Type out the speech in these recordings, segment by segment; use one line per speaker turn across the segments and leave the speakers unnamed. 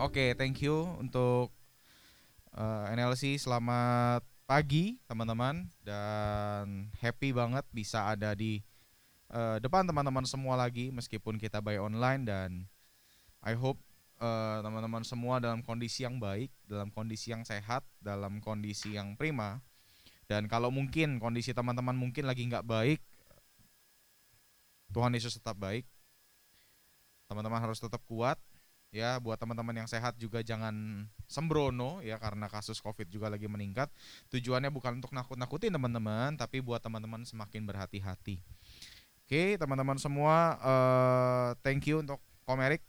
Oke, thank you untuk uh, NLC. Selamat pagi teman-teman dan happy banget bisa ada di uh, depan teman-teman semua lagi meskipun kita by online dan I hope uh, teman-teman semua dalam kondisi yang baik, dalam kondisi yang sehat, dalam kondisi yang prima. Dan kalau mungkin kondisi teman-teman mungkin lagi nggak baik, Tuhan Yesus tetap baik teman-teman harus tetap kuat ya buat teman-teman yang sehat juga jangan sembrono ya karena kasus covid juga lagi meningkat. Tujuannya bukan untuk nakut-nakutin teman-teman tapi buat teman-teman semakin berhati-hati. Oke teman-teman semua uh, thank you untuk komerik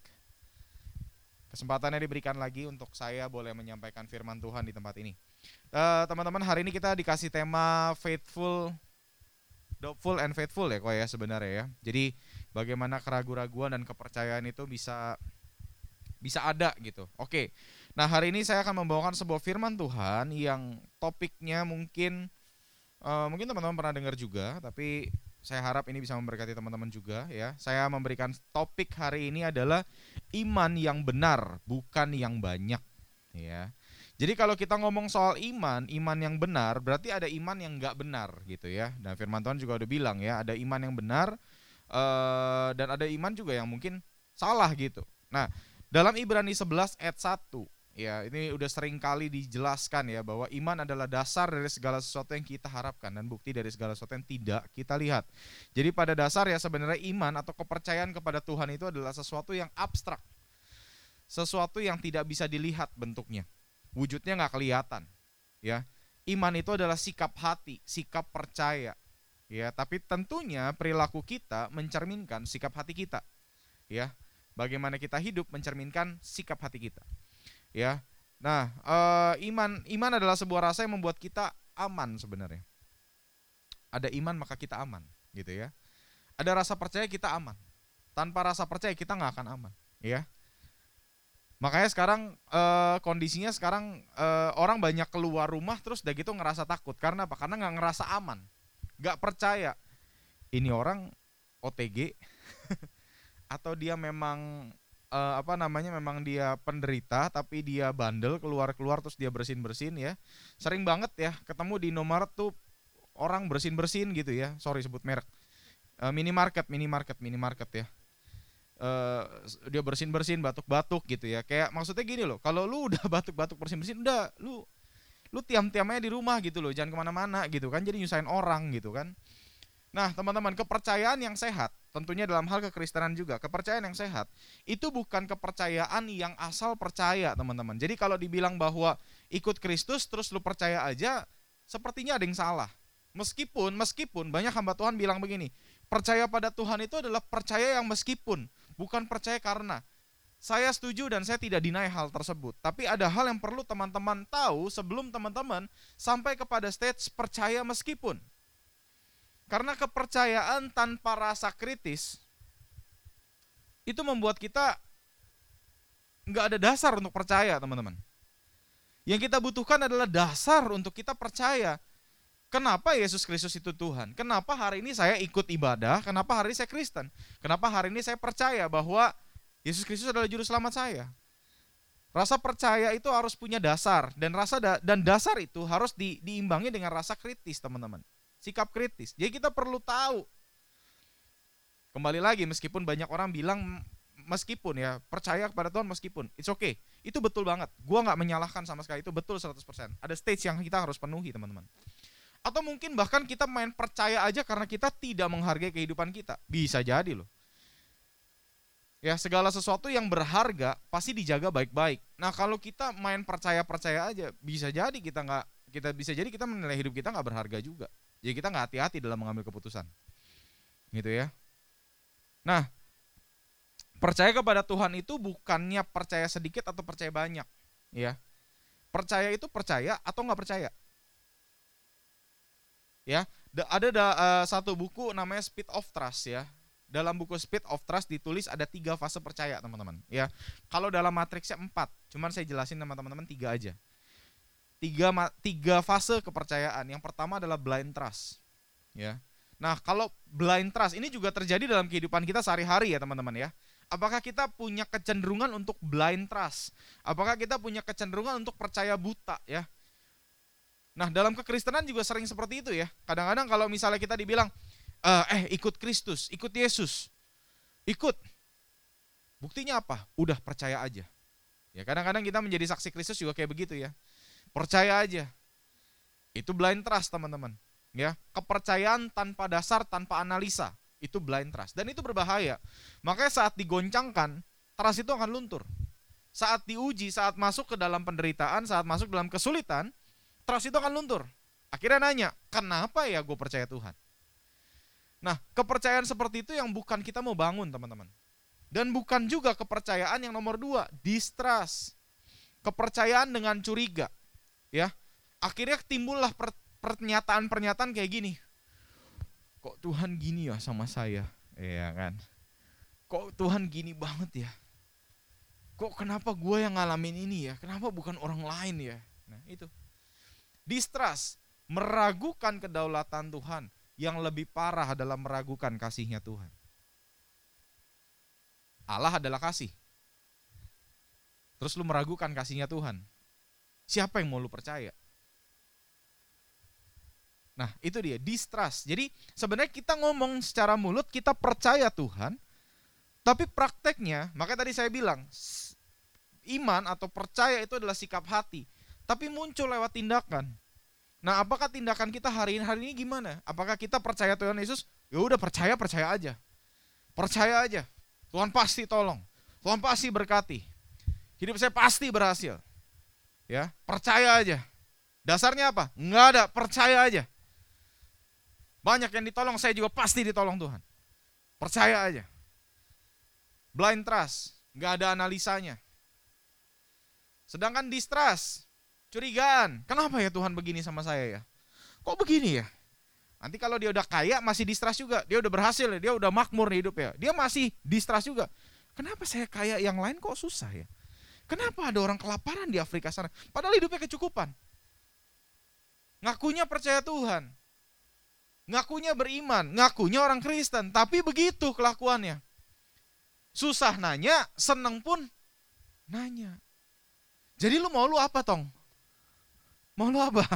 kesempatannya diberikan lagi untuk saya boleh menyampaikan firman Tuhan di tempat ini. Uh, teman-teman hari ini kita dikasih tema faithful Doubtful and faithful ya kok ya sebenarnya ya. Jadi bagaimana keraguan-raguan dan kepercayaan itu bisa bisa ada gitu. Oke. Nah, hari ini saya akan membawakan sebuah firman Tuhan yang topiknya mungkin uh, mungkin teman-teman pernah dengar juga, tapi saya harap ini bisa memberkati teman-teman juga ya. Saya memberikan topik hari ini adalah iman yang benar, bukan yang banyak ya. Jadi kalau kita ngomong soal iman, iman yang benar berarti ada iman yang nggak benar gitu ya. Dan Firman Tuhan juga udah bilang ya, ada iman yang benar uh, dan ada iman juga yang mungkin salah gitu. Nah, dalam Ibrani 11 ayat 1 ya ini udah sering kali dijelaskan ya bahwa iman adalah dasar dari segala sesuatu yang kita harapkan dan bukti dari segala sesuatu yang tidak kita lihat. Jadi pada dasar ya sebenarnya iman atau kepercayaan kepada Tuhan itu adalah sesuatu yang abstrak. Sesuatu yang tidak bisa dilihat bentuknya wujudnya nggak kelihatan ya iman itu adalah sikap hati sikap percaya ya tapi tentunya perilaku kita mencerminkan sikap hati kita ya bagaimana kita hidup mencerminkan sikap hati kita. Ya. Nah uh, iman iman adalah sebuah rasa yang membuat kita aman sebenarnya. Ada iman maka kita aman gitu ya. Ada rasa percaya kita aman. Tanpa rasa percaya kita nggak akan aman ya. Makanya sekarang uh, kondisinya sekarang uh, orang banyak keluar rumah terus udah gitu ngerasa takut. Karena apa? Karena nggak ngerasa aman, nggak percaya. Ini orang OTG atau dia memang uh, apa namanya memang dia penderita tapi dia bandel keluar keluar terus dia bersin bersin ya. Sering banget ya ketemu di nomor tuh orang bersin bersin gitu ya. Sorry sebut merek. Uh, minimarket minimarket minimarket ya. Uh, dia bersin bersin batuk batuk gitu ya. Kayak maksudnya gini loh kalau lu udah batuk batuk bersin bersin udah lu lu tiam tiamnya di rumah gitu loh jangan ke mana-mana gitu kan jadi nyusahin orang gitu kan. Nah teman-teman kepercayaan yang sehat tentunya dalam hal kekristenan juga kepercayaan yang sehat itu bukan kepercayaan yang asal percaya teman-teman jadi kalau dibilang bahwa ikut Kristus terus lu percaya aja sepertinya ada yang salah meskipun meskipun banyak hamba Tuhan bilang begini percaya pada Tuhan itu adalah percaya yang meskipun bukan percaya karena. Saya setuju dan saya tidak deny hal tersebut. Tapi ada hal yang perlu teman-teman tahu sebelum teman-teman sampai kepada stage percaya meskipun. Karena kepercayaan tanpa rasa kritis itu membuat kita nggak ada dasar untuk percaya teman-teman. Yang kita butuhkan adalah dasar untuk kita percaya Kenapa Yesus Kristus itu Tuhan? Kenapa hari ini saya ikut ibadah? Kenapa hari ini saya Kristen? Kenapa hari ini saya percaya bahwa Yesus Kristus adalah juru selamat saya? Rasa percaya itu harus punya dasar dan rasa da dan dasar itu harus di, diimbangi dengan rasa kritis, teman-teman. Sikap kritis. Jadi kita perlu tahu. Kembali lagi meskipun banyak orang bilang meskipun ya percaya kepada Tuhan meskipun it's okay itu betul banget gua nggak menyalahkan sama sekali itu betul 100% ada stage yang kita harus penuhi teman-teman atau mungkin bahkan kita main percaya aja karena kita tidak menghargai kehidupan kita. Bisa jadi loh. Ya segala sesuatu yang berharga pasti dijaga baik-baik. Nah kalau kita main percaya-percaya aja, bisa jadi kita nggak kita bisa jadi kita menilai hidup kita nggak berharga juga. Jadi kita nggak hati-hati dalam mengambil keputusan. Gitu ya. Nah Percaya kepada Tuhan itu bukannya percaya sedikit atau percaya banyak, ya. Percaya itu percaya atau nggak percaya. Ya, ada da, uh, satu buku namanya Speed of Trust ya. Dalam buku Speed of Trust ditulis ada tiga fase percaya teman-teman. Ya, kalau dalam matriksnya empat, cuman saya jelasin sama teman-teman tiga aja. Tiga tiga fase kepercayaan. Yang pertama adalah blind trust. Ya, nah kalau blind trust ini juga terjadi dalam kehidupan kita sehari-hari ya teman-teman ya. Apakah kita punya kecenderungan untuk blind trust? Apakah kita punya kecenderungan untuk percaya buta ya? Nah, dalam kekristenan juga sering seperti itu ya. Kadang-kadang kalau misalnya kita dibilang, eh, eh ikut Kristus, ikut Yesus, ikut. Buktinya apa? Udah percaya aja. Ya kadang-kadang kita menjadi saksi Kristus juga kayak begitu ya. Percaya aja. Itu blind trust teman-teman. Ya, kepercayaan tanpa dasar, tanpa analisa, itu blind trust dan itu berbahaya. Makanya saat digoncangkan, trust itu akan luntur. Saat diuji, saat masuk ke dalam penderitaan, saat masuk dalam kesulitan, trust itu akan luntur. Akhirnya nanya, kenapa ya gue percaya Tuhan? Nah, kepercayaan seperti itu yang bukan kita mau bangun, teman-teman. Dan bukan juga kepercayaan yang nomor dua, distrust. Kepercayaan dengan curiga. Ya, akhirnya timbullah pernyataan-pernyataan kayak gini. Kok Tuhan gini ya sama saya? Iya kan? Kok Tuhan gini banget ya? Kok kenapa gue yang ngalamin ini ya? Kenapa bukan orang lain ya? Nah, itu distrust, meragukan kedaulatan Tuhan, yang lebih parah adalah meragukan kasihnya Tuhan. Allah adalah kasih. Terus lu meragukan kasihnya Tuhan. Siapa yang mau lu percaya? Nah, itu dia, distrust. Jadi sebenarnya kita ngomong secara mulut, kita percaya Tuhan, tapi prakteknya, makanya tadi saya bilang, iman atau percaya itu adalah sikap hati, tapi muncul lewat tindakan. Nah, apakah tindakan kita hari ini hari ini gimana? Apakah kita percaya Tuhan Yesus? Ya udah percaya percaya aja. Percaya aja. Tuhan pasti tolong. Tuhan pasti berkati. Hidup saya pasti berhasil. Ya, percaya aja. Dasarnya apa? Enggak ada, percaya aja. Banyak yang ditolong, saya juga pasti ditolong Tuhan. Percaya aja. Blind trust, nggak ada analisanya. Sedangkan distrust, curigaan. Kenapa ya Tuhan begini sama saya ya? Kok begini ya? Nanti kalau dia udah kaya masih distrust juga. Dia udah berhasil dia udah makmur nih hidup ya. Dia masih distrust juga. Kenapa saya kaya yang lain kok susah ya? Kenapa ada orang kelaparan di Afrika sana? Padahal hidupnya kecukupan. Ngakunya percaya Tuhan. Ngakunya beriman, ngakunya orang Kristen, tapi begitu kelakuannya. Susah nanya, seneng pun nanya. Jadi lu mau lu apa tong? Mau lu apa?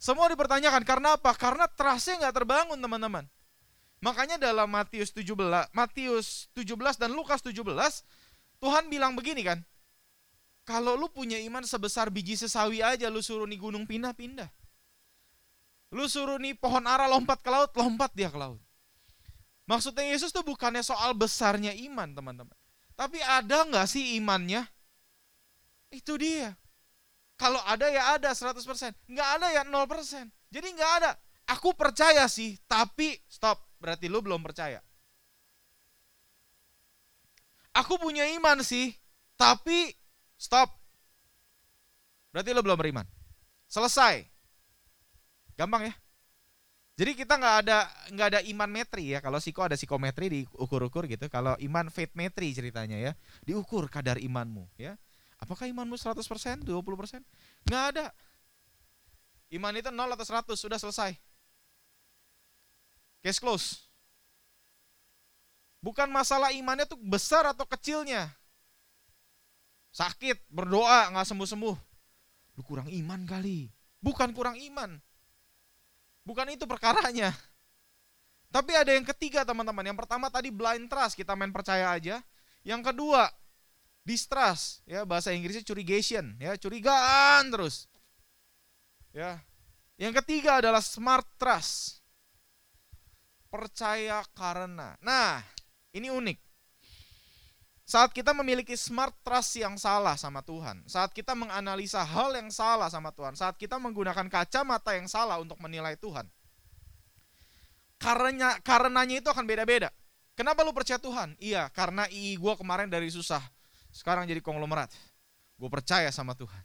Semua dipertanyakan karena apa? Karena trustnya nggak terbangun teman-teman. Makanya dalam Matius 17, Matius 17 dan Lukas 17, Tuhan bilang begini kan, kalau lu punya iman sebesar biji sesawi aja, lu suruh nih gunung pindah-pindah. Lu suruh nih pohon ara lompat ke laut, lompat dia ke laut. Maksudnya Yesus tuh bukannya soal besarnya iman teman-teman. Tapi ada nggak sih imannya? Itu dia. Kalau ada ya ada 100%, nggak ada ya 0%. Jadi nggak ada. Aku percaya sih, tapi stop. Berarti lu belum percaya. Aku punya iman sih, tapi stop. Berarti lu belum beriman. Selesai. Gampang ya. Jadi kita nggak ada nggak ada iman metri ya. Kalau psiko ada psikometri diukur-ukur gitu. Kalau iman faith metri ceritanya ya, diukur kadar imanmu ya. Apakah imanmu 100%, 20%? Nggak ada. Iman itu 0 atau 100, sudah selesai. Case close. Bukan masalah imannya tuh besar atau kecilnya. Sakit, berdoa, nggak sembuh-sembuh. Lu kurang iman kali. Bukan kurang iman. Bukan itu perkaranya. Tapi ada yang ketiga teman-teman. Yang pertama tadi blind trust, kita main percaya aja. Yang kedua, distrust ya bahasa Inggrisnya curigation ya curigaan terus ya yang ketiga adalah smart trust percaya karena nah ini unik saat kita memiliki smart trust yang salah sama Tuhan, saat kita menganalisa hal yang salah sama Tuhan, saat kita menggunakan kacamata yang salah untuk menilai Tuhan, karenanya karenanya itu akan beda-beda. Kenapa lu percaya Tuhan? Iya, karena II gue kemarin dari susah, sekarang jadi konglomerat. Gue percaya sama Tuhan.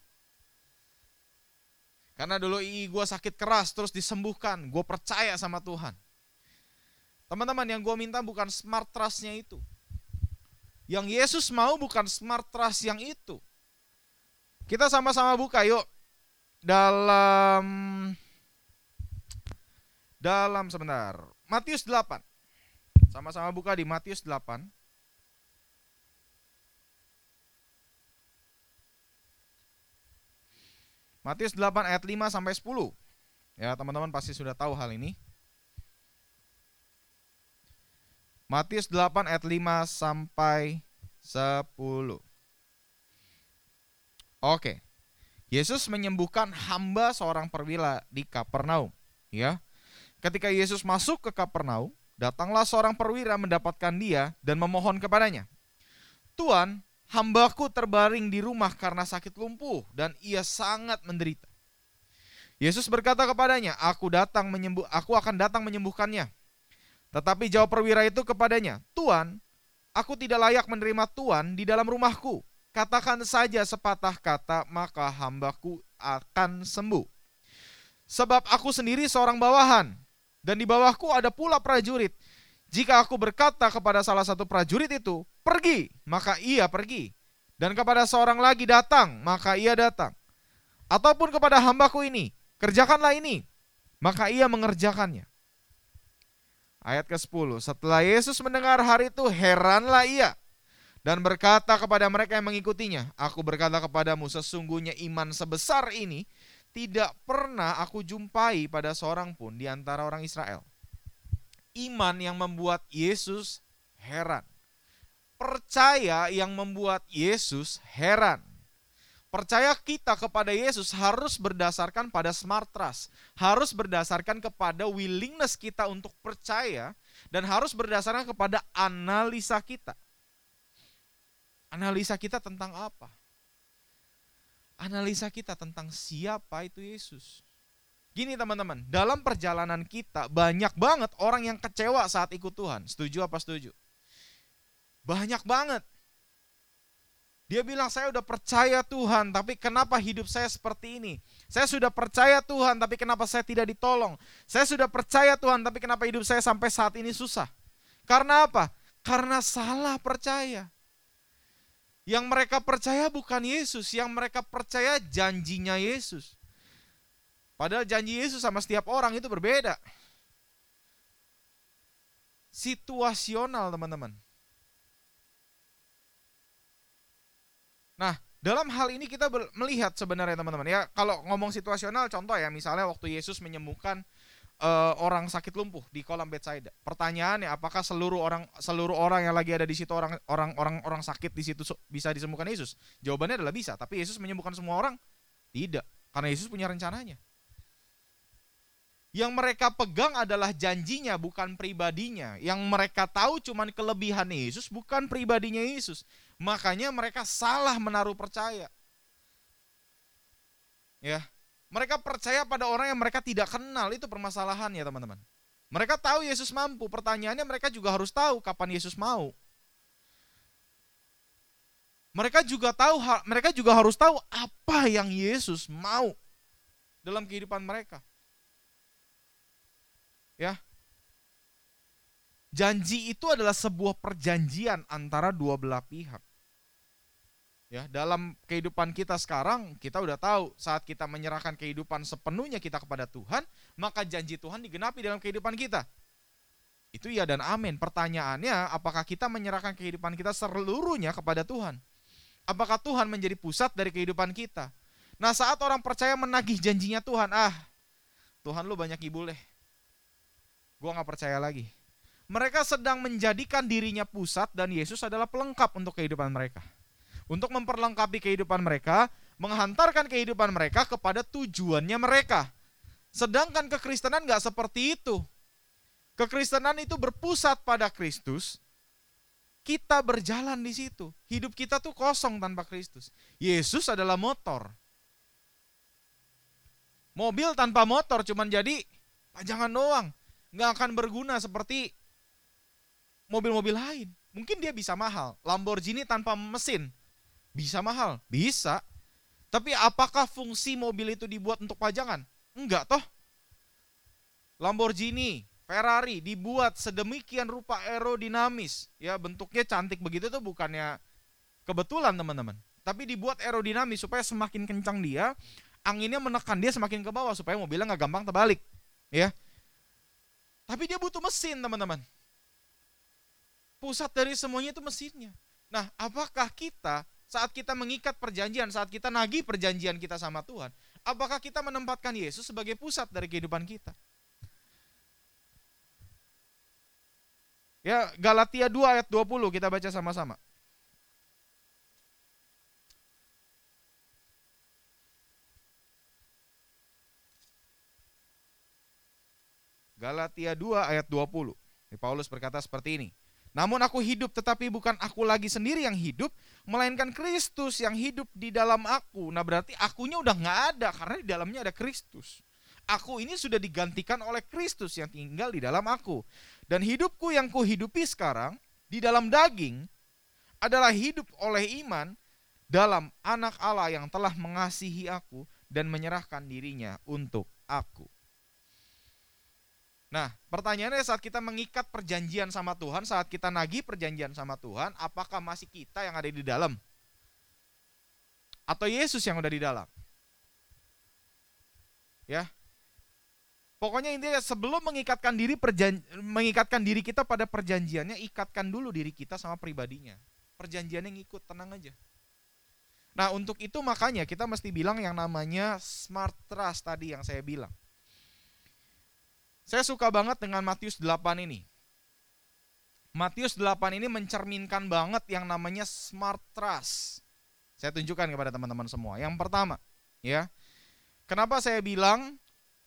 Karena dulu II gue sakit keras terus disembuhkan, gue percaya sama Tuhan. Teman-teman yang gue minta bukan smart trustnya itu. Yang Yesus mau bukan smart trust yang itu. Kita sama-sama buka yuk. Dalam dalam sebentar. Matius 8. Sama-sama buka di Matius 8. Matius 8 ayat 5 sampai 10. Ya, teman-teman pasti sudah tahu hal ini. Matius 8 ayat 5 sampai 10. Oke. Yesus menyembuhkan hamba seorang perwira di Kapernaum, ya. Ketika Yesus masuk ke Kapernaum, Datanglah seorang perwira mendapatkan dia dan memohon kepadanya. Tuan, hambaku terbaring di rumah karena sakit lumpuh dan ia sangat menderita. Yesus berkata kepadanya, "Aku datang menyembuh, aku akan datang menyembuhkannya." Tetapi jawab perwira itu kepadanya, "Tuan, aku tidak layak menerima tuan di dalam rumahku. Katakan saja sepatah kata, maka hambaku akan sembuh. Sebab aku sendiri seorang bawahan, dan di bawahku ada pula prajurit. Jika aku berkata kepada salah satu prajurit itu, pergi, maka ia pergi. Dan kepada seorang lagi datang, maka ia datang. Ataupun kepada hambaku ini, kerjakanlah ini, maka ia mengerjakannya. Ayat ke-10, setelah Yesus mendengar hari itu, heranlah ia. Dan berkata kepada mereka yang mengikutinya, Aku berkata kepadamu, sesungguhnya iman sebesar ini tidak pernah aku jumpai pada seorang pun di antara orang Israel. Iman yang membuat Yesus heran. Percaya yang membuat Yesus heran. Percaya kita kepada Yesus harus berdasarkan pada smart trust, harus berdasarkan kepada willingness kita untuk percaya dan harus berdasarkan kepada analisa kita. Analisa kita tentang apa? analisa kita tentang siapa itu Yesus. Gini teman-teman, dalam perjalanan kita banyak banget orang yang kecewa saat ikut Tuhan. Setuju apa setuju? Banyak banget. Dia bilang saya udah percaya Tuhan, tapi kenapa hidup saya seperti ini? Saya sudah percaya Tuhan, tapi kenapa saya tidak ditolong? Saya sudah percaya Tuhan, tapi kenapa hidup saya sampai saat ini susah? Karena apa? Karena salah percaya. Yang mereka percaya bukan Yesus, yang mereka percaya janjinya Yesus. Padahal janji Yesus sama setiap orang itu berbeda. Situasional, teman-teman. Nah, dalam hal ini kita melihat sebenarnya teman-teman ya, kalau ngomong situasional contoh ya, misalnya waktu Yesus menyembuhkan uh, orang sakit lumpuh di kolam Bethsaida. Pertanyaannya apakah seluruh orang seluruh orang yang lagi ada di situ orang orang orang orang sakit di situ bisa disembuhkan Yesus? Jawabannya adalah bisa, tapi Yesus menyembuhkan semua orang? Tidak, karena Yesus punya rencananya. Yang mereka pegang adalah janjinya bukan pribadinya. Yang mereka tahu cuman kelebihan Yesus bukan pribadinya Yesus. Makanya mereka salah menaruh percaya. Ya, mereka percaya pada orang yang mereka tidak kenal, itu permasalahannya teman-teman. Mereka tahu Yesus mampu, pertanyaannya mereka juga harus tahu kapan Yesus mau. Mereka juga tahu mereka juga harus tahu apa yang Yesus mau dalam kehidupan mereka. Ya. Janji itu adalah sebuah perjanjian antara dua belah pihak. Ya, dalam kehidupan kita sekarang kita udah tahu saat kita menyerahkan kehidupan sepenuhnya kita kepada Tuhan, maka janji Tuhan digenapi dalam kehidupan kita. Itu ya dan amin. Pertanyaannya, apakah kita menyerahkan kehidupan kita seluruhnya kepada Tuhan? Apakah Tuhan menjadi pusat dari kehidupan kita? Nah, saat orang percaya menagih janjinya Tuhan, ah, Tuhan lu banyak ibu deh. Gua nggak percaya lagi. Mereka sedang menjadikan dirinya pusat dan Yesus adalah pelengkap untuk kehidupan mereka untuk memperlengkapi kehidupan mereka, menghantarkan kehidupan mereka kepada tujuannya mereka. Sedangkan kekristenan nggak seperti itu. Kekristenan itu berpusat pada Kristus. Kita berjalan di situ. Hidup kita tuh kosong tanpa Kristus. Yesus adalah motor. Mobil tanpa motor cuman jadi pajangan doang. Nggak akan berguna seperti mobil-mobil lain. Mungkin dia bisa mahal. Lamborghini tanpa mesin bisa mahal, bisa. Tapi apakah fungsi mobil itu dibuat untuk pajangan? Enggak toh. Lamborghini, Ferrari dibuat sedemikian rupa aerodinamis, ya bentuknya cantik begitu tuh bukannya kebetulan teman-teman. Tapi dibuat aerodinamis supaya semakin kencang dia, anginnya menekan dia semakin ke bawah supaya mobilnya nggak gampang terbalik, ya. Tapi dia butuh mesin teman-teman. Pusat dari semuanya itu mesinnya. Nah, apakah kita saat kita mengikat perjanjian, saat kita nagih perjanjian kita sama Tuhan, apakah kita menempatkan Yesus sebagai pusat dari kehidupan kita? Ya, Galatia 2 ayat 20 kita baca sama-sama. Galatia 2 ayat 20. Paulus berkata seperti ini. Namun aku hidup tetapi bukan aku lagi sendiri yang hidup, melainkan Kristus yang hidup di dalam aku. Nah berarti akunya udah nggak ada karena di dalamnya ada Kristus. Aku ini sudah digantikan oleh Kristus yang tinggal di dalam aku. Dan hidupku yang kuhidupi sekarang di dalam daging adalah hidup oleh iman dalam anak Allah yang telah mengasihi aku dan menyerahkan dirinya untuk aku. Nah, pertanyaannya saat kita mengikat perjanjian sama Tuhan, saat kita nagih perjanjian sama Tuhan, apakah masih kita yang ada di dalam? Atau Yesus yang udah di dalam? Ya. Pokoknya intinya sebelum mengikatkan diri perjan mengikatkan diri kita pada perjanjiannya, ikatkan dulu diri kita sama pribadinya. Perjanjiannya ngikut, tenang aja. Nah, untuk itu makanya kita mesti bilang yang namanya smart trust tadi yang saya bilang saya suka banget dengan Matius 8 ini. Matius 8 ini mencerminkan banget yang namanya smart trust. Saya tunjukkan kepada teman-teman semua. Yang pertama, ya. Kenapa saya bilang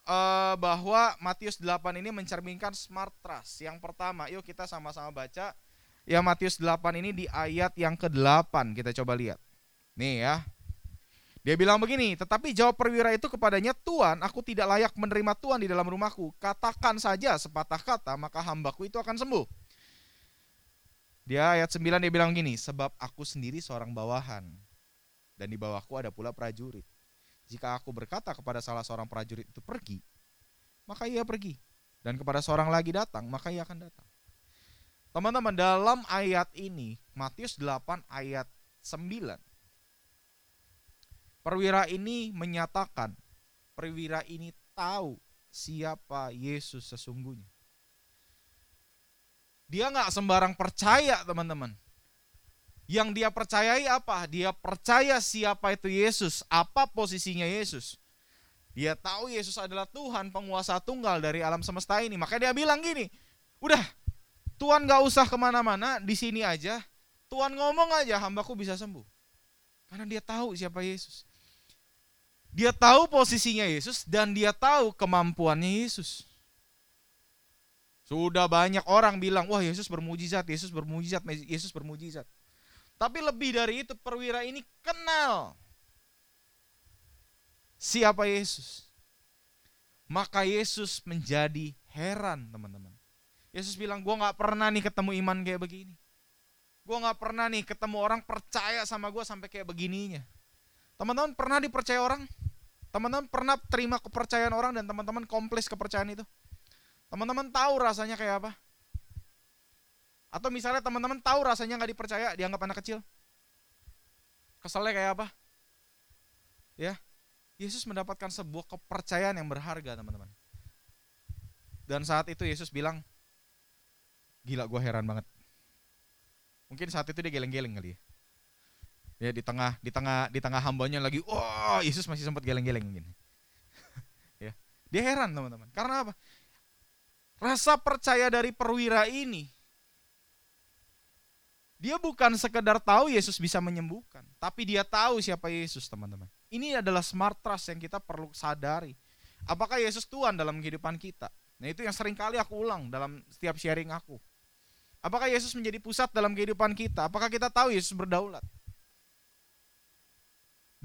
uh, bahwa Matius 8 ini mencerminkan smart trust? Yang pertama, yuk kita sama-sama baca ya Matius 8 ini di ayat yang ke-8 kita coba lihat. Nih ya. Dia bilang begini, tetapi jawab perwira itu kepadanya, Tuhan, aku tidak layak menerima Tuhan di dalam rumahku. Katakan saja sepatah kata, maka hambaku itu akan sembuh. Dia ayat 9 dia bilang gini, sebab aku sendiri seorang bawahan, dan di bawahku ada pula prajurit. Jika aku berkata kepada salah seorang prajurit itu pergi, maka ia pergi. Dan kepada seorang lagi datang, maka ia akan datang. Teman-teman, dalam ayat ini, Matius 8 ayat 9, Perwira ini menyatakan, perwira ini tahu siapa Yesus sesungguhnya. Dia nggak sembarang percaya teman-teman. Yang dia percayai apa? Dia percaya siapa itu Yesus, apa posisinya Yesus. Dia tahu Yesus adalah Tuhan penguasa tunggal dari alam semesta ini. Makanya dia bilang gini, udah Tuhan nggak usah ke mana-mana, di sini aja. Tuhan ngomong aja, hambaku bisa sembuh. Karena dia tahu siapa Yesus. Dia tahu posisinya Yesus dan dia tahu kemampuannya Yesus. Sudah banyak orang bilang, wah Yesus bermujizat, Yesus bermujizat, Yesus bermujizat. Tapi lebih dari itu perwira ini kenal siapa Yesus. Maka Yesus menjadi heran teman-teman. Yesus bilang, gue gak pernah nih ketemu iman kayak begini. Gue gak pernah nih ketemu orang percaya sama gue sampai kayak begininya. Teman-teman pernah dipercaya orang? Teman-teman pernah terima kepercayaan orang dan teman-teman komplis kepercayaan itu? Teman-teman tahu rasanya kayak apa? Atau misalnya teman-teman tahu rasanya nggak dipercaya, dianggap anak kecil? Keselnya kayak apa? Ya, Yesus mendapatkan sebuah kepercayaan yang berharga teman-teman. Dan saat itu Yesus bilang, gila gue heran banget. Mungkin saat itu dia geleng-geleng kali ya ya di tengah di tengah di tengah hambanya lagi wah oh, Yesus masih sempat geleng-geleng gini. Ya dia heran teman-teman. Karena apa? Rasa percaya dari perwira ini dia bukan sekedar tahu Yesus bisa menyembuhkan tapi dia tahu siapa Yesus teman-teman. Ini adalah smart trust yang kita perlu sadari. Apakah Yesus Tuhan dalam kehidupan kita? Nah itu yang sering kali aku ulang dalam setiap sharing aku. Apakah Yesus menjadi pusat dalam kehidupan kita? Apakah kita tahu Yesus berdaulat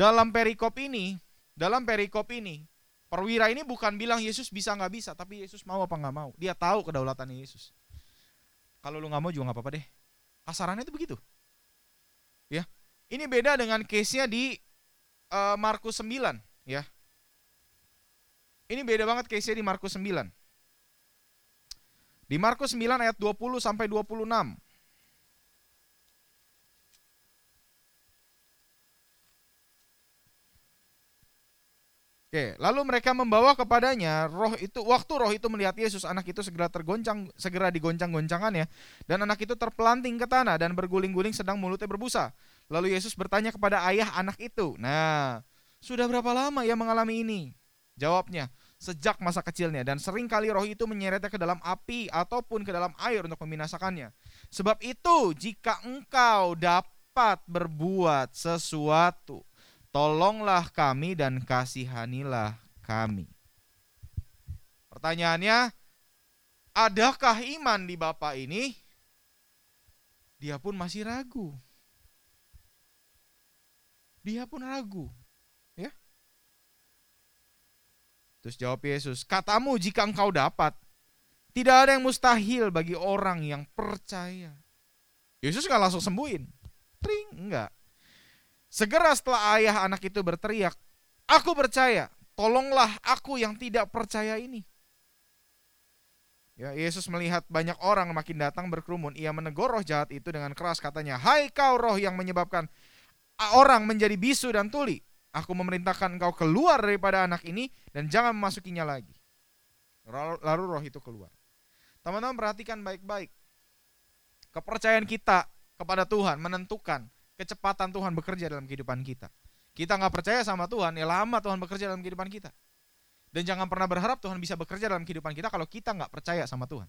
dalam perikop ini, dalam perikop ini, perwira ini bukan bilang Yesus bisa nggak bisa, tapi Yesus mau apa nggak mau. Dia tahu kedaulatan Yesus. Kalau lu nggak mau juga nggak apa-apa deh. Kasarannya itu begitu. Ya. Ini beda dengan case-nya di uh, Markus 9, ya. Ini beda banget case-nya di Markus 9. Di Markus 9 ayat 20 sampai 26. Oke, lalu mereka membawa kepadanya roh itu waktu roh itu melihat Yesus anak itu segera tergoncang segera digoncang-goncangannya dan anak itu terpelanting ke tanah dan berguling-guling sedang mulutnya berbusa. Lalu Yesus bertanya kepada ayah anak itu, "Nah, sudah berapa lama ia mengalami ini?" Jawabnya, "Sejak masa kecilnya dan sering kali roh itu menyeretnya ke dalam api ataupun ke dalam air untuk membinasakannya. Sebab itu, jika engkau dapat berbuat sesuatu, tolonglah kami dan kasihanilah kami. Pertanyaannya, adakah iman di Bapak ini? Dia pun masih ragu. Dia pun ragu. Ya. Terus jawab Yesus, katamu jika engkau dapat, tidak ada yang mustahil bagi orang yang percaya. Yesus nggak langsung sembuhin. Tring, enggak. Segera setelah ayah anak itu berteriak, "Aku percaya, tolonglah aku yang tidak percaya ini." Ya, Yesus melihat banyak orang makin datang berkerumun. Ia menegur roh jahat itu dengan keras katanya, "Hai kau roh yang menyebabkan orang menjadi bisu dan tuli, aku memerintahkan engkau keluar daripada anak ini dan jangan memasukinya lagi." Lalu roh itu keluar. Teman-teman perhatikan baik-baik. Kepercayaan kita kepada Tuhan menentukan kecepatan Tuhan bekerja dalam kehidupan kita. Kita nggak percaya sama Tuhan, ya lama Tuhan bekerja dalam kehidupan kita. Dan jangan pernah berharap Tuhan bisa bekerja dalam kehidupan kita kalau kita nggak percaya sama Tuhan.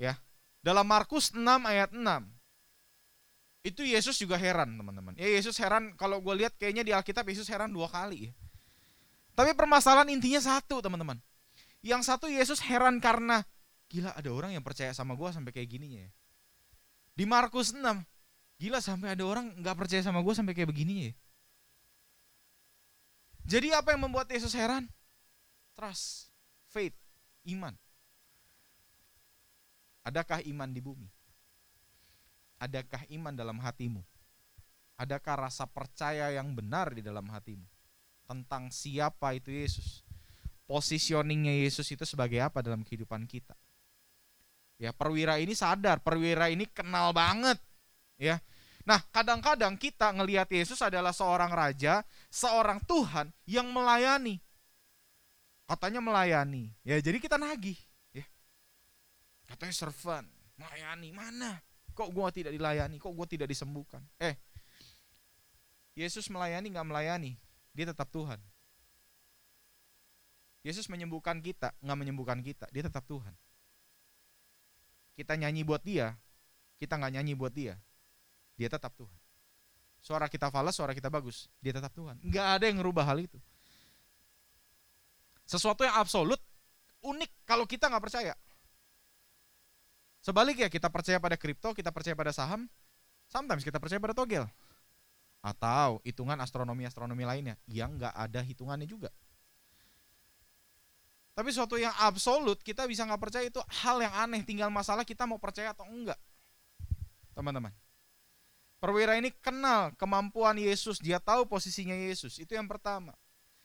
Ya, dalam Markus 6 ayat 6 itu Yesus juga heran teman-teman. Ya Yesus heran kalau gue lihat kayaknya di Alkitab Yesus heran dua kali ya. Tapi permasalahan intinya satu teman-teman. Yang satu Yesus heran karena gila ada orang yang percaya sama gue sampai kayak gininya ya. Di Markus 6 Gila sampai ada orang nggak percaya sama gue sampai kayak begini ya. Jadi apa yang membuat Yesus heran? Trust, faith, iman. Adakah iman di bumi? Adakah iman dalam hatimu? Adakah rasa percaya yang benar di dalam hatimu tentang siapa itu Yesus? Positioningnya Yesus itu sebagai apa dalam kehidupan kita? Ya perwira ini sadar, perwira ini kenal banget, ya Nah, kadang-kadang kita ngelihat Yesus adalah seorang raja, seorang Tuhan yang melayani. Katanya melayani. Ya, jadi kita nagih, ya. Katanya servant, melayani. Mana? Kok gua tidak dilayani? Kok gua tidak disembuhkan? Eh, Yesus melayani nggak melayani, dia tetap Tuhan. Yesus menyembuhkan kita, nggak menyembuhkan kita, dia tetap Tuhan. Kita nyanyi buat dia, kita nggak nyanyi buat dia, dia tetap Tuhan. Suara kita falas, suara kita bagus, dia tetap Tuhan. Nggak ada yang ngerubah hal itu. Sesuatu yang absolut, unik kalau kita nggak percaya. Sebaliknya kita percaya pada kripto, kita percaya pada saham, sometimes kita percaya pada togel. Atau hitungan astronomi-astronomi lainnya yang nggak ada hitungannya juga. Tapi sesuatu yang absolut kita bisa nggak percaya itu hal yang aneh. Tinggal masalah kita mau percaya atau enggak, teman-teman. Perwira ini kenal kemampuan Yesus, dia tahu posisinya Yesus. Itu yang pertama.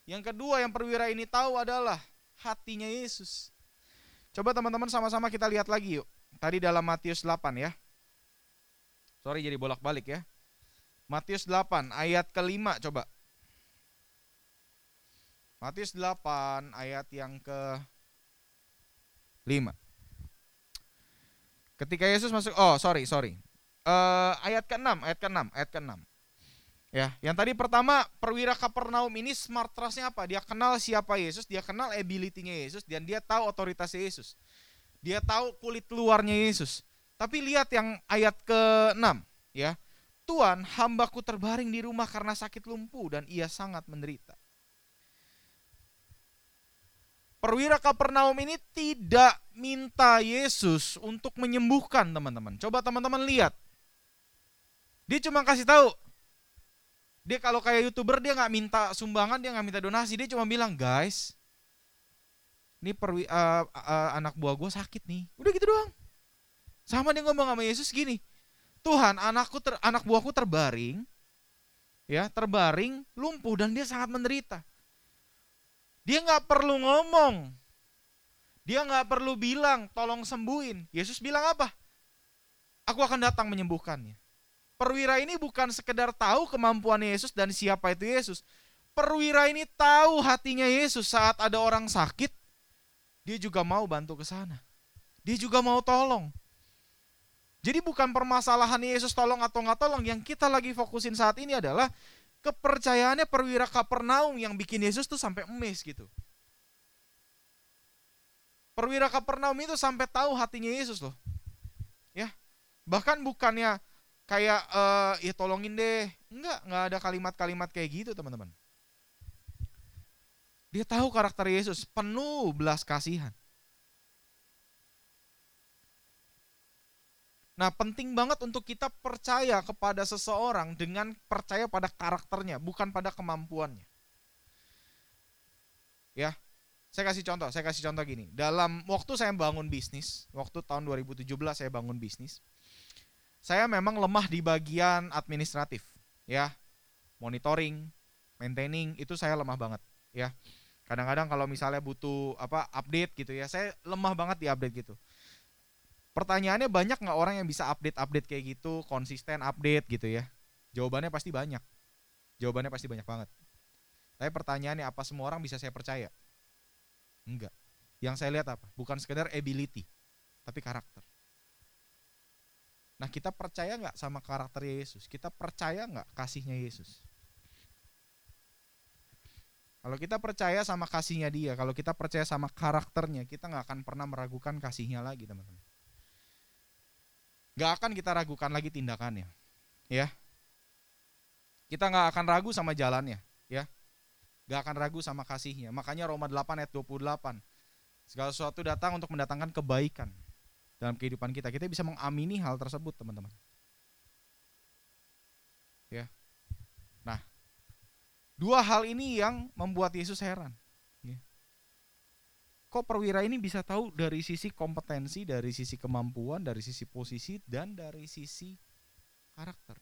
Yang kedua yang perwira ini tahu adalah hatinya Yesus. Coba teman-teman sama-sama kita lihat lagi yuk. Tadi dalam Matius 8 ya. Sorry jadi bolak-balik ya. Matius 8 ayat kelima coba. Matius 8 ayat yang ke 5. Ketika Yesus masuk, oh sorry, sorry uh, ayat ke-6, ayat ke-6, ayat ke-6. Ya, yang tadi pertama perwira Kapernaum ini smart trustnya apa? Dia kenal siapa Yesus, dia kenal ability-nya Yesus, dan dia tahu otoritasnya Yesus. Dia tahu kulit luarnya Yesus. Tapi lihat yang ayat ke-6, ya. Tuhan, hambaku terbaring di rumah karena sakit lumpuh dan ia sangat menderita. Perwira Kapernaum ini tidak minta Yesus untuk menyembuhkan teman-teman. Coba teman-teman lihat dia cuma kasih tahu. Dia kalau kayak youtuber dia nggak minta sumbangan, dia nggak minta donasi, dia cuma bilang guys, ini perwi, uh, uh, anak buah gue sakit nih. Udah gitu doang. Sama dia ngomong sama Yesus gini, Tuhan anakku ter, anak buahku terbaring, ya terbaring, lumpuh dan dia sangat menderita. Dia nggak perlu ngomong, dia nggak perlu bilang tolong sembuhin. Yesus bilang apa? Aku akan datang menyembuhkannya. Perwira ini bukan sekedar tahu kemampuan Yesus dan siapa itu Yesus. Perwira ini tahu hatinya Yesus saat ada orang sakit, dia juga mau bantu ke sana. Dia juga mau tolong. Jadi bukan permasalahan Yesus tolong atau nggak tolong, yang kita lagi fokusin saat ini adalah kepercayaannya perwira Kapernaum yang bikin Yesus tuh sampai emes gitu. Perwira Kapernaum itu sampai tahu hatinya Yesus loh. Ya. Bahkan bukannya kayak uh, ya tolongin deh. Enggak, enggak ada kalimat-kalimat kayak gitu, teman-teman. Dia tahu karakter Yesus, penuh belas kasihan. Nah, penting banget untuk kita percaya kepada seseorang dengan percaya pada karakternya, bukan pada kemampuannya. Ya, saya kasih contoh, saya kasih contoh gini. Dalam waktu saya bangun bisnis, waktu tahun 2017 saya bangun bisnis, saya memang lemah di bagian administratif, ya, monitoring, maintaining itu saya lemah banget, ya. Kadang-kadang kalau misalnya butuh apa update gitu ya, saya lemah banget di update gitu Pertanyaannya banyak nggak orang yang bisa update-update kayak gitu, konsisten update gitu ya? Jawabannya pasti banyak. Jawabannya pasti banyak banget. Tapi pertanyaannya apa semua orang bisa saya percaya? Enggak. Yang saya lihat apa? Bukan sekedar ability, tapi karakter. Nah kita percaya nggak sama karakter Yesus? Kita percaya nggak kasihnya Yesus? Kalau kita percaya sama kasihnya dia, kalau kita percaya sama karakternya, kita nggak akan pernah meragukan kasihnya lagi teman-teman gak akan kita ragukan lagi tindakannya. Ya. Kita nggak akan ragu sama jalannya, ya. Gak akan ragu sama kasihnya. Makanya Roma 8 ayat 28. Segala sesuatu datang untuk mendatangkan kebaikan dalam kehidupan kita. Kita bisa mengamini hal tersebut, teman-teman. Ya. Nah, dua hal ini yang membuat Yesus heran kok perwira ini bisa tahu dari sisi kompetensi, dari sisi kemampuan, dari sisi posisi dan dari sisi karakter.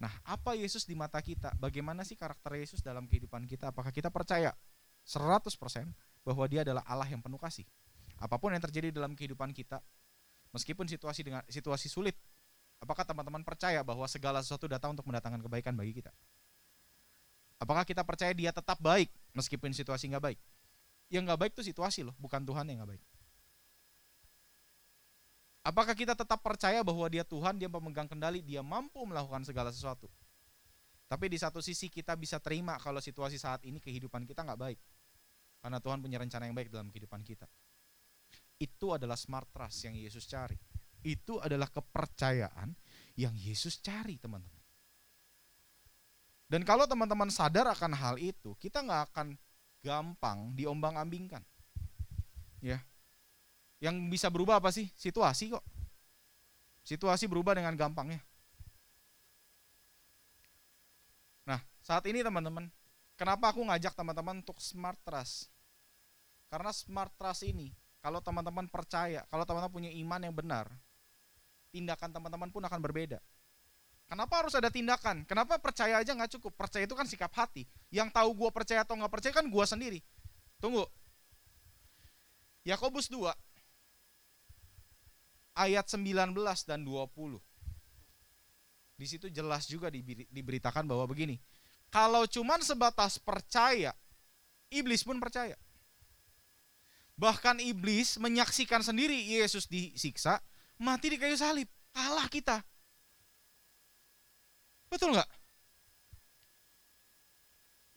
Nah, apa Yesus di mata kita? Bagaimana sih karakter Yesus dalam kehidupan kita? Apakah kita percaya 100% bahwa dia adalah Allah yang penuh kasih? Apa pun yang terjadi dalam kehidupan kita, meskipun situasi dengan situasi sulit, apakah teman-teman percaya bahwa segala sesuatu datang untuk mendatangkan kebaikan bagi kita? Apakah kita percaya dia tetap baik meskipun situasi nggak baik? yang nggak baik itu situasi loh, bukan Tuhan yang nggak baik. Apakah kita tetap percaya bahwa dia Tuhan, dia pemegang kendali, dia mampu melakukan segala sesuatu? Tapi di satu sisi kita bisa terima kalau situasi saat ini kehidupan kita nggak baik. Karena Tuhan punya rencana yang baik dalam kehidupan kita. Itu adalah smart trust yang Yesus cari. Itu adalah kepercayaan yang Yesus cari teman-teman. Dan kalau teman-teman sadar akan hal itu, kita nggak akan gampang diombang-ambingkan. Ya. Yang bisa berubah apa sih? Situasi kok. Situasi berubah dengan gampangnya. Nah, saat ini teman-teman, kenapa aku ngajak teman-teman untuk smart trust? Karena smart trust ini, kalau teman-teman percaya, kalau teman-teman punya iman yang benar, tindakan teman-teman pun akan berbeda. Kenapa harus ada tindakan? Kenapa percaya aja nggak cukup? Percaya itu kan sikap hati. Yang tahu gue percaya atau nggak percaya kan gue sendiri. Tunggu. Yakobus 2 ayat 19 dan 20. Di situ jelas juga diberitakan bahwa begini. Kalau cuman sebatas percaya, iblis pun percaya. Bahkan iblis menyaksikan sendiri Yesus disiksa, mati di kayu salib. Kalah kita. Betul nggak?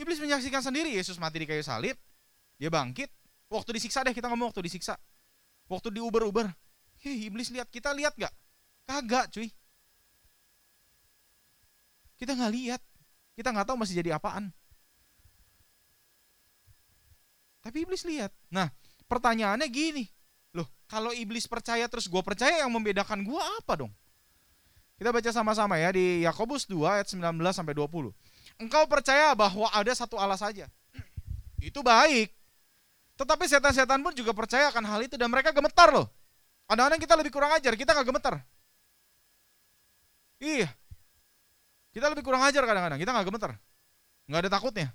Iblis menyaksikan sendiri Yesus mati di kayu salib, dia bangkit. Waktu disiksa deh kita ngomong waktu disiksa. Waktu diuber-uber. Hei, iblis lihat kita lihat nggak? Kagak cuy. Kita nggak lihat. Kita nggak tahu masih jadi apaan. Tapi iblis lihat. Nah, pertanyaannya gini. Loh, kalau iblis percaya terus gue percaya yang membedakan gue apa dong? Kita baca sama-sama ya di Yakobus 2 ayat 19 sampai 20. Engkau percaya bahwa ada satu Allah saja. Itu baik. Tetapi setan-setan pun juga percaya akan hal itu dan mereka gemetar loh. Kadang-kadang kita lebih kurang ajar, kita nggak gemeter. Iya. Kita lebih kurang ajar kadang-kadang, kita nggak gemeter. Nggak ada takutnya.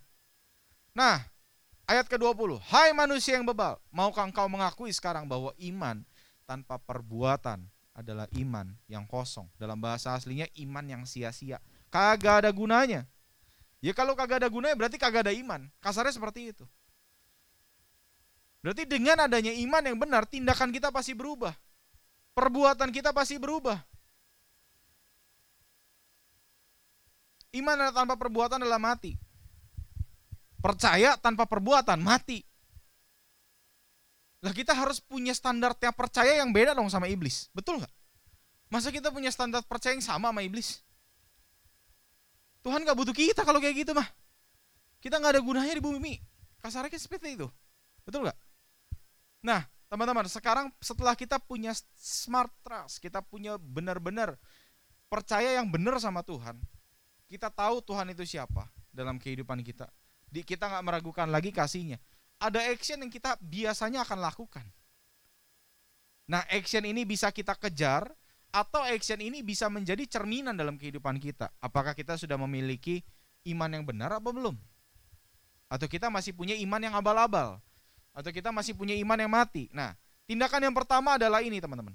Nah, ayat ke-20. Hai manusia yang bebal, maukah engkau mengakui sekarang bahwa iman tanpa perbuatan adalah iman yang kosong. Dalam bahasa aslinya iman yang sia-sia. Kagak ada gunanya. Ya kalau kagak ada gunanya berarti kagak ada iman. Kasarnya seperti itu. Berarti dengan adanya iman yang benar, tindakan kita pasti berubah. Perbuatan kita pasti berubah. Iman tanpa perbuatan adalah mati. Percaya tanpa perbuatan mati. Lah kita harus punya standar yang percaya yang beda dong sama iblis. Betul nggak? Masa kita punya standar percaya yang sama sama iblis? Tuhan gak butuh kita kalau kayak gitu mah. Kita nggak ada gunanya di bumi. Kasarnya seperti itu. Betul nggak? Nah, teman-teman, sekarang setelah kita punya smart trust, kita punya benar-benar percaya yang benar sama Tuhan, kita tahu Tuhan itu siapa dalam kehidupan kita. Di, kita nggak meragukan lagi kasihnya. Ada action yang kita biasanya akan lakukan. Nah, action ini bisa kita kejar atau action ini bisa menjadi cerminan dalam kehidupan kita. Apakah kita sudah memiliki iman yang benar apa belum? Atau kita masih punya iman yang abal-abal? atau kita masih punya iman yang mati. Nah, tindakan yang pertama adalah ini, teman-teman.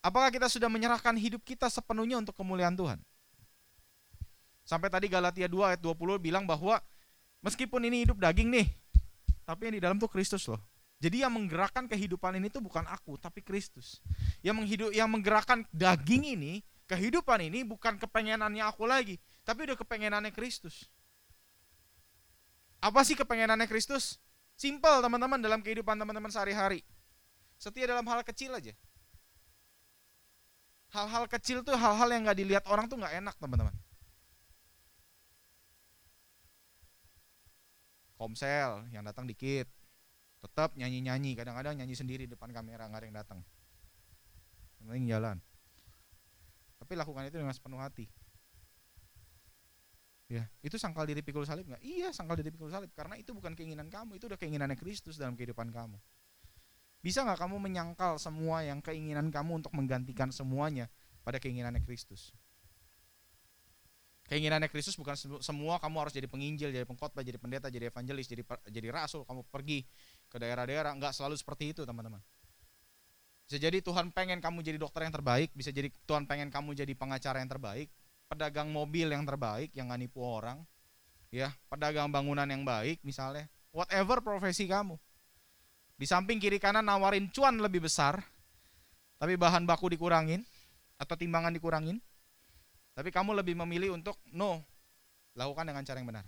Apakah kita sudah menyerahkan hidup kita sepenuhnya untuk kemuliaan Tuhan? Sampai tadi Galatia 2 ayat 20 bilang bahwa meskipun ini hidup daging nih, tapi yang di dalam tuh Kristus loh. Jadi yang menggerakkan kehidupan ini tuh bukan aku, tapi Kristus. Yang menghidup yang menggerakkan daging ini, kehidupan ini bukan kepengenannya aku lagi, tapi udah kepengenannya Kristus. Apa sih kepengenannya Kristus? Simple teman-teman dalam kehidupan teman-teman sehari-hari. Setia dalam hal kecil aja. Hal-hal kecil tuh hal-hal yang nggak dilihat orang tuh nggak enak teman-teman. Komsel yang datang dikit, tetap nyanyi-nyanyi, kadang-kadang nyanyi sendiri depan kamera nggak ada yang datang. Yang penting jalan. Tapi lakukan itu dengan sepenuh hati. Ya, itu sangkal diri pikul salib nggak? Iya, sangkal diri pikul salib karena itu bukan keinginan kamu, itu udah keinginannya Kristus dalam kehidupan kamu. Bisa nggak kamu menyangkal semua yang keinginan kamu untuk menggantikan semuanya pada keinginannya Kristus? Keinginannya Kristus bukan semua kamu harus jadi penginjil, jadi pengkhotbah, jadi pendeta, jadi evangelis, jadi jadi rasul, kamu pergi ke daerah-daerah, nggak selalu seperti itu, teman-teman. Bisa jadi Tuhan pengen kamu jadi dokter yang terbaik, bisa jadi Tuhan pengen kamu jadi pengacara yang terbaik, pedagang mobil yang terbaik yang nggak nipu orang, ya pedagang bangunan yang baik misalnya, whatever profesi kamu. Di samping kiri kanan nawarin cuan lebih besar, tapi bahan baku dikurangin atau timbangan dikurangin, tapi kamu lebih memilih untuk no, lakukan dengan cara yang benar.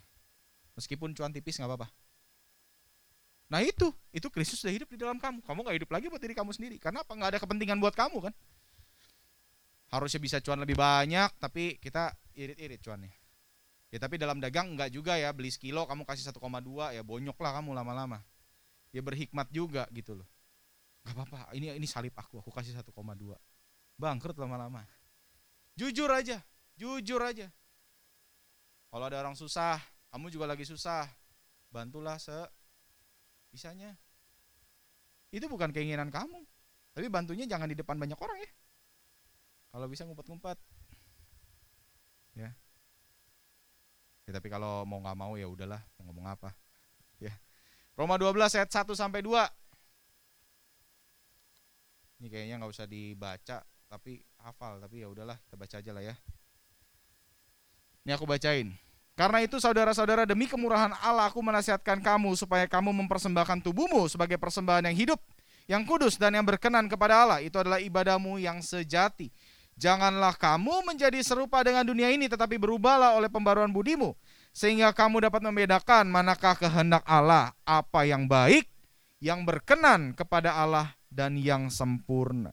Meskipun cuan tipis nggak apa-apa. Nah itu, itu Kristus sudah hidup di dalam kamu. Kamu nggak hidup lagi buat diri kamu sendiri. Karena apa? Nggak ada kepentingan buat kamu kan? Harusnya bisa cuan lebih banyak tapi kita irit-irit cuannya. Ya tapi dalam dagang enggak juga ya. Beli sekilo kamu kasih 1,2 ya bonyok lah kamu lama-lama. Ya berhikmat juga gitu loh. Nggak apa-apa. Ini ini salib aku. Aku kasih 1,2 bangkrut lama-lama. Jujur aja jujur aja. Kalau ada orang susah kamu juga lagi susah bantulah se bisanya. Itu bukan keinginan kamu tapi bantunya jangan di depan banyak orang ya. Kalau bisa ngumpet-ngumpet. Ya. Ya tapi kalau mau nggak mau ya udahlah mau ngomong apa. Ya. Roma 12 ayat 1 sampai 2 ini kayaknya nggak usah dibaca tapi hafal tapi ya udahlah kita baca aja lah ya ini aku bacain karena itu saudara-saudara demi kemurahan Allah aku menasihatkan kamu supaya kamu mempersembahkan tubuhmu sebagai persembahan yang hidup, yang kudus dan yang berkenan kepada Allah. Itu adalah ibadahmu yang sejati. Janganlah kamu menjadi serupa dengan dunia ini, tetapi berubahlah oleh pembaruan budimu, sehingga kamu dapat membedakan manakah kehendak Allah, apa yang baik, yang berkenan kepada Allah, dan yang sempurna.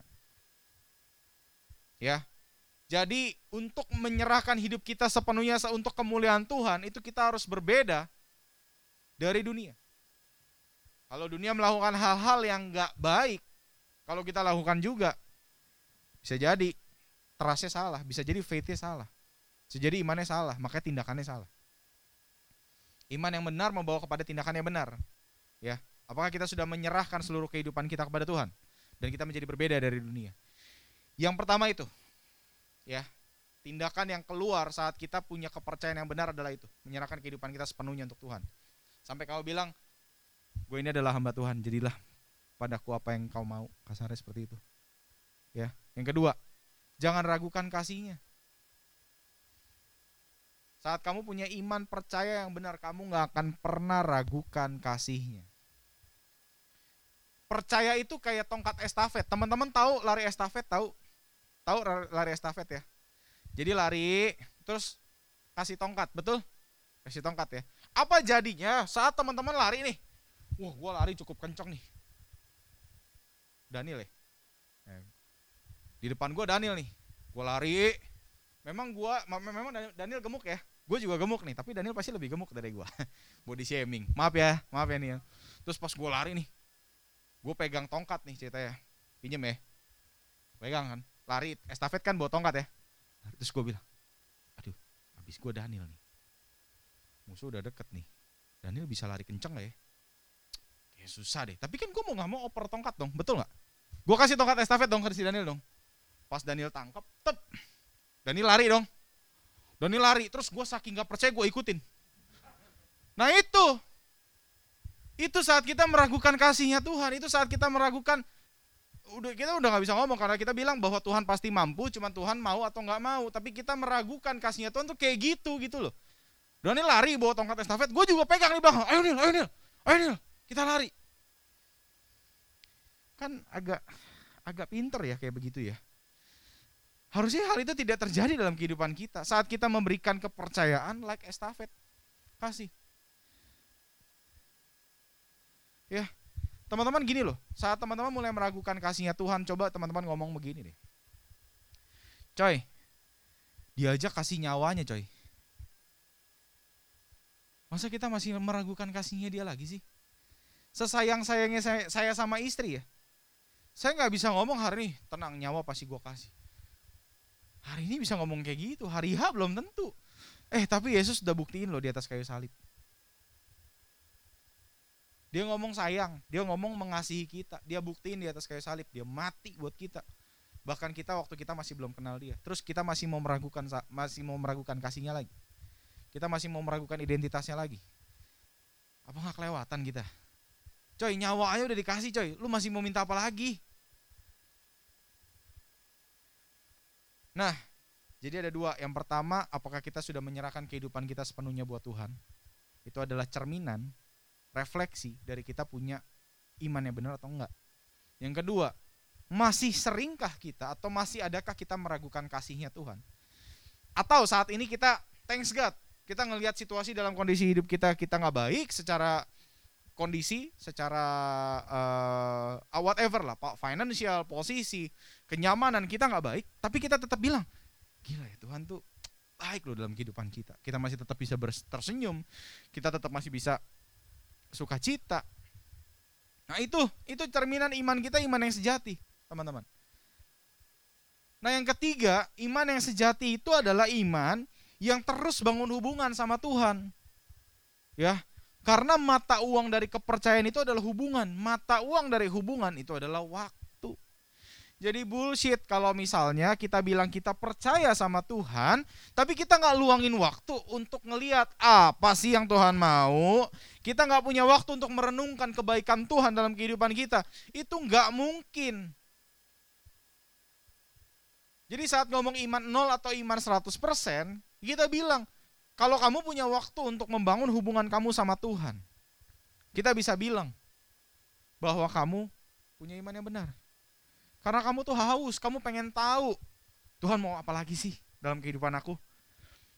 Ya, jadi untuk menyerahkan hidup kita sepenuhnya untuk kemuliaan Tuhan, itu kita harus berbeda dari dunia. Kalau dunia melakukan hal-hal yang gak baik, kalau kita lakukan juga, bisa jadi trustnya salah, bisa jadi faithnya salah. Bisa jadi imannya salah, makanya tindakannya salah. Iman yang benar membawa kepada tindakan yang benar. Ya, apakah kita sudah menyerahkan seluruh kehidupan kita kepada Tuhan? dan kita menjadi berbeda dari dunia. Yang pertama itu, ya, tindakan yang keluar saat kita punya kepercayaan yang benar adalah itu, menyerahkan kehidupan kita sepenuhnya untuk Tuhan. Sampai kau bilang, gue ini adalah hamba Tuhan, jadilah padaku apa yang kau mau, kasarnya seperti itu. Ya, yang kedua, jangan ragukan kasihnya. Saat kamu punya iman percaya yang benar, kamu nggak akan pernah ragukan kasihnya. Percaya itu kayak tongkat estafet. Teman-teman tahu lari estafet tahu? Tahu lari estafet ya? Jadi lari, terus kasih tongkat, betul? Kasih tongkat ya. Apa jadinya saat teman-teman lari nih? Wah, gue lari cukup kenceng nih. Daniel ya? Di depan gue Daniel nih. Gue lari. Memang gue, memang Daniel gemuk ya gue juga gemuk nih tapi Daniel pasti lebih gemuk dari gue body shaming maaf ya maaf ya ya. terus pas gue lari nih gue pegang tongkat nih ceritanya pinjem ya pegang kan lari estafet kan bawa tongkat ya. Terus gue bilang aduh habis gue Daniel nih. Musuh udah deket nih. Daniel bisa lari kenceng gak ya? Kayak susah deh. Tapi kan gue mau nggak mau oper tongkat dong betul nggak gue kasih tongkat estafet dong ke si Daniel dong. Pas Daniel tangkap tep. Daniel lari dong. Doni lari, terus gue saking gak percaya gue ikutin. Nah itu, itu saat kita meragukan kasihnya Tuhan, itu saat kita meragukan, udah kita udah nggak bisa ngomong karena kita bilang bahwa Tuhan pasti mampu, cuma Tuhan mau atau nggak mau, tapi kita meragukan kasihnya Tuhan tuh kayak gitu gitu loh. Doni lari bawa tongkat estafet, gue juga pegang di belakang, ayo Nil, ayo Nil, ayo Nil, kita lari. Kan agak agak pinter ya kayak begitu ya. Harusnya hal itu tidak terjadi dalam kehidupan kita. Saat kita memberikan kepercayaan like estafet. Kasih. Ya. Teman-teman gini loh, saat teman-teman mulai meragukan kasihnya Tuhan, coba teman-teman ngomong begini deh. Coy, diajak kasih nyawanya coy. Masa kita masih meragukan kasihnya dia lagi sih? Sesayang-sayangnya saya, sama istri ya. Saya nggak bisa ngomong hari ini, tenang nyawa pasti gue kasih Hari ini bisa ngomong kayak gitu, hari H belum tentu. Eh tapi Yesus udah buktiin loh di atas kayu salib. Dia ngomong sayang, dia ngomong mengasihi kita, dia buktiin di atas kayu salib, dia mati buat kita. Bahkan kita waktu kita masih belum kenal dia. Terus kita masih mau meragukan masih mau meragukan kasihnya lagi. Kita masih mau meragukan identitasnya lagi. Apa nggak kelewatan kita? Coy, nyawa aja udah dikasih coy. Lu masih mau minta apa lagi? Nah, jadi ada dua. Yang pertama, apakah kita sudah menyerahkan kehidupan kita sepenuhnya buat Tuhan? Itu adalah cerminan, refleksi dari kita punya iman yang benar atau enggak. Yang kedua, masih seringkah kita atau masih adakah kita meragukan kasihnya Tuhan? Atau saat ini kita thanks God, kita ngelihat situasi dalam kondisi hidup kita kita nggak baik secara kondisi secara uh, whatever lah pak financial posisi kenyamanan kita nggak baik tapi kita tetap bilang gila ya Tuhan tuh baik loh dalam kehidupan kita kita masih tetap bisa tersenyum kita tetap masih bisa sukacita nah itu itu cerminan iman kita iman yang sejati teman-teman nah yang ketiga iman yang sejati itu adalah iman yang terus bangun hubungan sama Tuhan ya karena mata uang dari kepercayaan itu adalah hubungan. Mata uang dari hubungan itu adalah waktu. Jadi bullshit kalau misalnya kita bilang kita percaya sama Tuhan, tapi kita nggak luangin waktu untuk ngeliat apa sih yang Tuhan mau. Kita nggak punya waktu untuk merenungkan kebaikan Tuhan dalam kehidupan kita. Itu nggak mungkin. Jadi saat ngomong iman 0 atau iman 100%, kita bilang, kalau kamu punya waktu untuk membangun hubungan kamu sama Tuhan, kita bisa bilang bahwa kamu punya iman yang benar. Karena kamu tuh haus, kamu pengen tahu Tuhan mau apa lagi sih dalam kehidupan aku.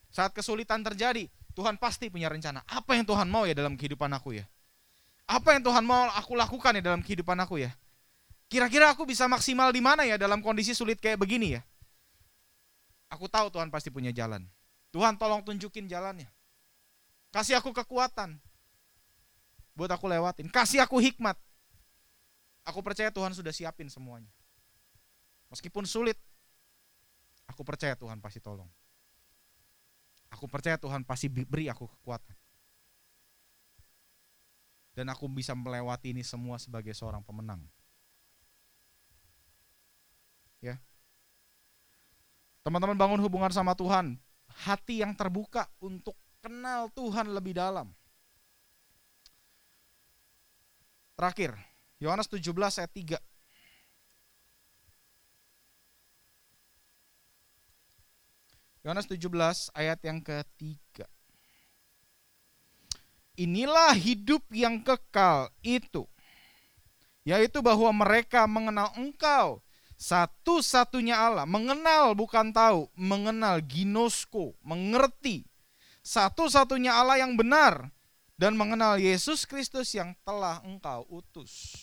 Saat kesulitan terjadi, Tuhan pasti punya rencana. Apa yang Tuhan mau ya dalam kehidupan aku ya? Apa yang Tuhan mau aku lakukan ya dalam kehidupan aku ya? Kira-kira aku bisa maksimal di mana ya dalam kondisi sulit kayak begini ya? Aku tahu Tuhan pasti punya jalan. Tuhan tolong tunjukin jalannya. Kasih aku kekuatan. Buat aku lewatin. Kasih aku hikmat. Aku percaya Tuhan sudah siapin semuanya. Meskipun sulit, aku percaya Tuhan pasti tolong. Aku percaya Tuhan pasti beri aku kekuatan. Dan aku bisa melewati ini semua sebagai seorang pemenang. ya. Teman-teman bangun hubungan sama Tuhan, hati yang terbuka untuk kenal Tuhan lebih dalam. Terakhir, Yohanes 17 ayat 3. Yohanes 17 ayat yang ketiga. Inilah hidup yang kekal itu, yaitu bahwa mereka mengenal engkau, satu-satunya Allah, mengenal bukan tahu, mengenal ginosko, mengerti, satu-satunya Allah yang benar, dan mengenal Yesus Kristus yang telah engkau utus.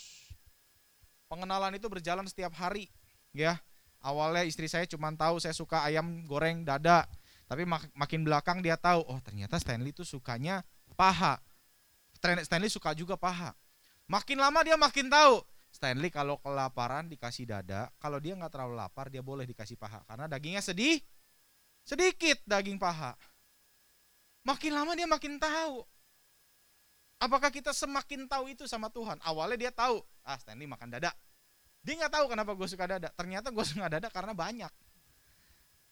Pengenalan itu berjalan setiap hari, ya. Awalnya istri saya cuma tahu saya suka ayam goreng dada, tapi mak makin belakang dia tahu, oh ternyata Stanley itu sukanya paha. Stanley suka juga paha. Makin lama dia makin tahu. Stanley kalau kelaparan dikasih dada, kalau dia nggak terlalu lapar dia boleh dikasih paha karena dagingnya sedih, sedikit daging paha. Makin lama dia makin tahu. Apakah kita semakin tahu itu sama Tuhan? Awalnya dia tahu, ah Stanley makan dada. Dia nggak tahu kenapa gue suka dada. Ternyata gue suka dada karena banyak.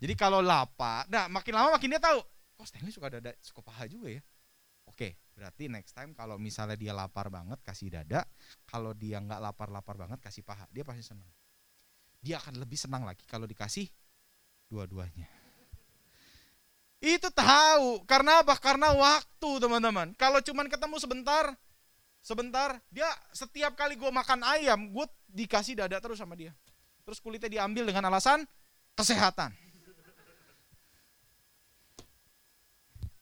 Jadi kalau lapar, nah makin lama makin dia tahu. Kok Stanley suka dada, suka paha juga ya. Oke, berarti next time kalau misalnya dia lapar banget kasih dada, kalau dia nggak lapar-lapar banget kasih paha, dia pasti senang. Dia akan lebih senang lagi kalau dikasih dua-duanya. Itu tahu, karena apa? Karena waktu teman-teman. Kalau cuman ketemu sebentar, sebentar, dia setiap kali gue makan ayam, gue dikasih dada terus sama dia. Terus kulitnya diambil dengan alasan kesehatan.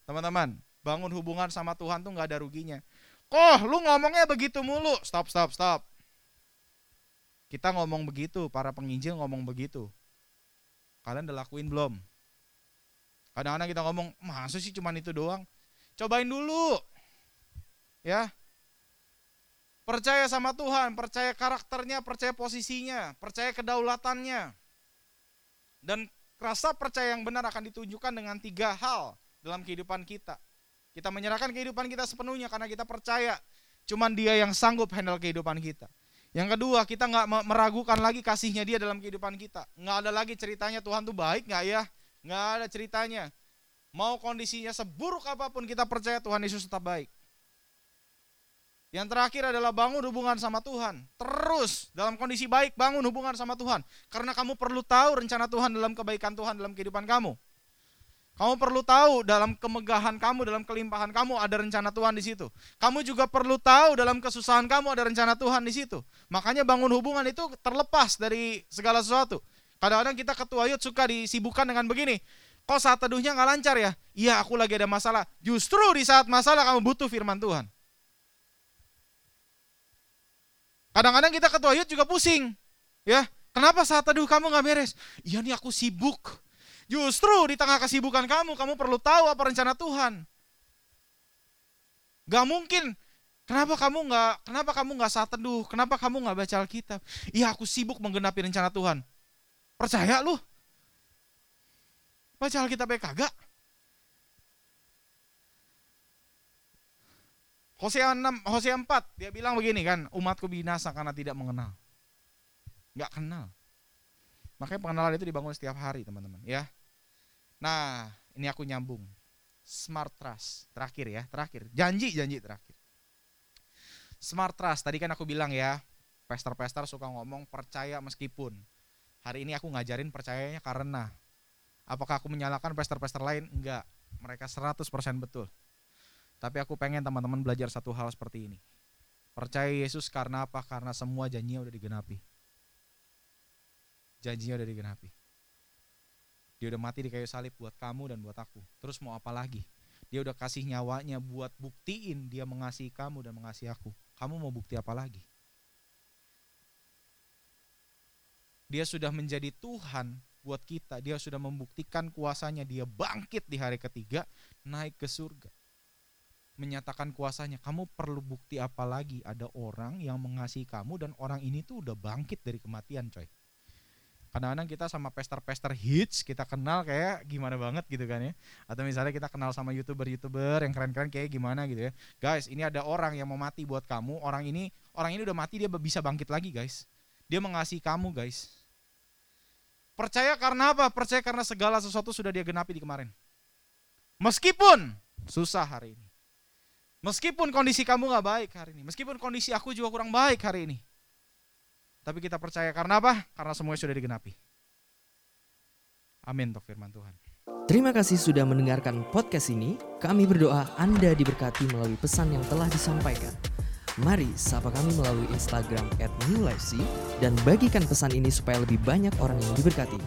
Teman-teman, bangun hubungan sama Tuhan tuh nggak ada ruginya. Kok lu ngomongnya begitu mulu? Stop, stop, stop. Kita ngomong begitu, para penginjil ngomong begitu. Kalian udah lakuin belum? Kadang-kadang kita ngomong, masa sih cuman itu doang? Cobain dulu. Ya, Percaya sama Tuhan, percaya karakternya, percaya posisinya, percaya kedaulatannya. Dan rasa percaya yang benar akan ditunjukkan dengan tiga hal dalam kehidupan kita. Kita menyerahkan kehidupan kita sepenuhnya karena kita percaya cuman dia yang sanggup handle kehidupan kita. Yang kedua, kita nggak meragukan lagi kasihnya dia dalam kehidupan kita. Nggak ada lagi ceritanya Tuhan tuh baik nggak ya? Nggak ada ceritanya. Mau kondisinya seburuk apa pun kita percaya Tuhan Yesus tetap baik. Yang terakhir adalah bangun hubungan sama Tuhan. Terus dalam kondisi baik bangun hubungan sama Tuhan. Karena kamu perlu tahu rencana Tuhan dalam kebaikan Tuhan dalam kehidupan kamu. Kamu perlu tahu dalam kemegahan kamu, dalam kelimpahan kamu ada rencana Tuhan di situ. Kamu juga perlu tahu dalam kesusahan kamu ada rencana Tuhan di situ. Makanya bangun hubungan itu terlepas dari segala sesuatu. Kadang-kadang kita ketua yud suka disibukkan dengan begini. Kok saat teduhnya nggak lancar ya? Iya aku lagi ada masalah. Justru di saat masalah kamu butuh firman Tuhan. Kadang-kadang kita ketua yud juga pusing. Ya, kenapa saat teduh kamu nggak beres? Iya nih aku sibuk. Justru di tengah kesibukan kamu, kamu perlu tahu apa rencana Tuhan. Gak mungkin. Kenapa kamu nggak? Kenapa kamu nggak saat teduh? Kenapa kamu nggak baca Alkitab? Iya aku sibuk menggenapi rencana Tuhan. Percaya lu? Baca Alkitabnya kagak? Hosea 6, Hosea 4, dia bilang begini kan, umatku binasa karena tidak mengenal. Enggak kenal. Makanya pengenalan itu dibangun setiap hari, teman-teman, ya. Nah, ini aku nyambung. Smart trust, terakhir ya, terakhir. Janji, janji terakhir. Smart trust, tadi kan aku bilang ya, pester-pester suka ngomong percaya meskipun. Hari ini aku ngajarin percayanya karena. Apakah aku menyalahkan pester-pester lain? Enggak. Mereka 100% betul. Tapi aku pengen teman-teman belajar satu hal seperti ini. Percaya Yesus karena apa? Karena semua janjinya udah digenapi. Janjinya udah digenapi. Dia udah mati di kayu salib buat kamu dan buat aku. Terus mau apa lagi? Dia udah kasih nyawanya buat buktiin dia mengasihi kamu dan mengasihi aku. Kamu mau bukti apa lagi? Dia sudah menjadi Tuhan buat kita. Dia sudah membuktikan kuasanya. Dia bangkit di hari ketiga, naik ke surga menyatakan kuasanya. Kamu perlu bukti apa lagi? Ada orang yang mengasihi kamu dan orang ini tuh udah bangkit dari kematian, coy. Kadang-kadang kita sama pester-pester hits kita kenal kayak gimana banget gitu kan ya. Atau misalnya kita kenal sama youtuber-youtuber yang keren-keren kayak gimana gitu ya. Guys, ini ada orang yang mau mati buat kamu. Orang ini orang ini udah mati dia bisa bangkit lagi, guys. Dia mengasihi kamu, guys. Percaya karena apa? Percaya karena segala sesuatu sudah dia genapi di kemarin. Meskipun susah hari ini. Meskipun kondisi kamu gak baik hari ini. Meskipun kondisi aku juga kurang baik hari ini. Tapi kita percaya karena apa? Karena semuanya sudah digenapi. Amin untuk firman Tuhan.
Terima kasih sudah mendengarkan podcast ini. Kami berdoa Anda diberkati melalui pesan yang telah disampaikan. Mari sapa kami melalui Instagram at New Life C dan bagikan pesan ini supaya lebih banyak orang yang diberkati.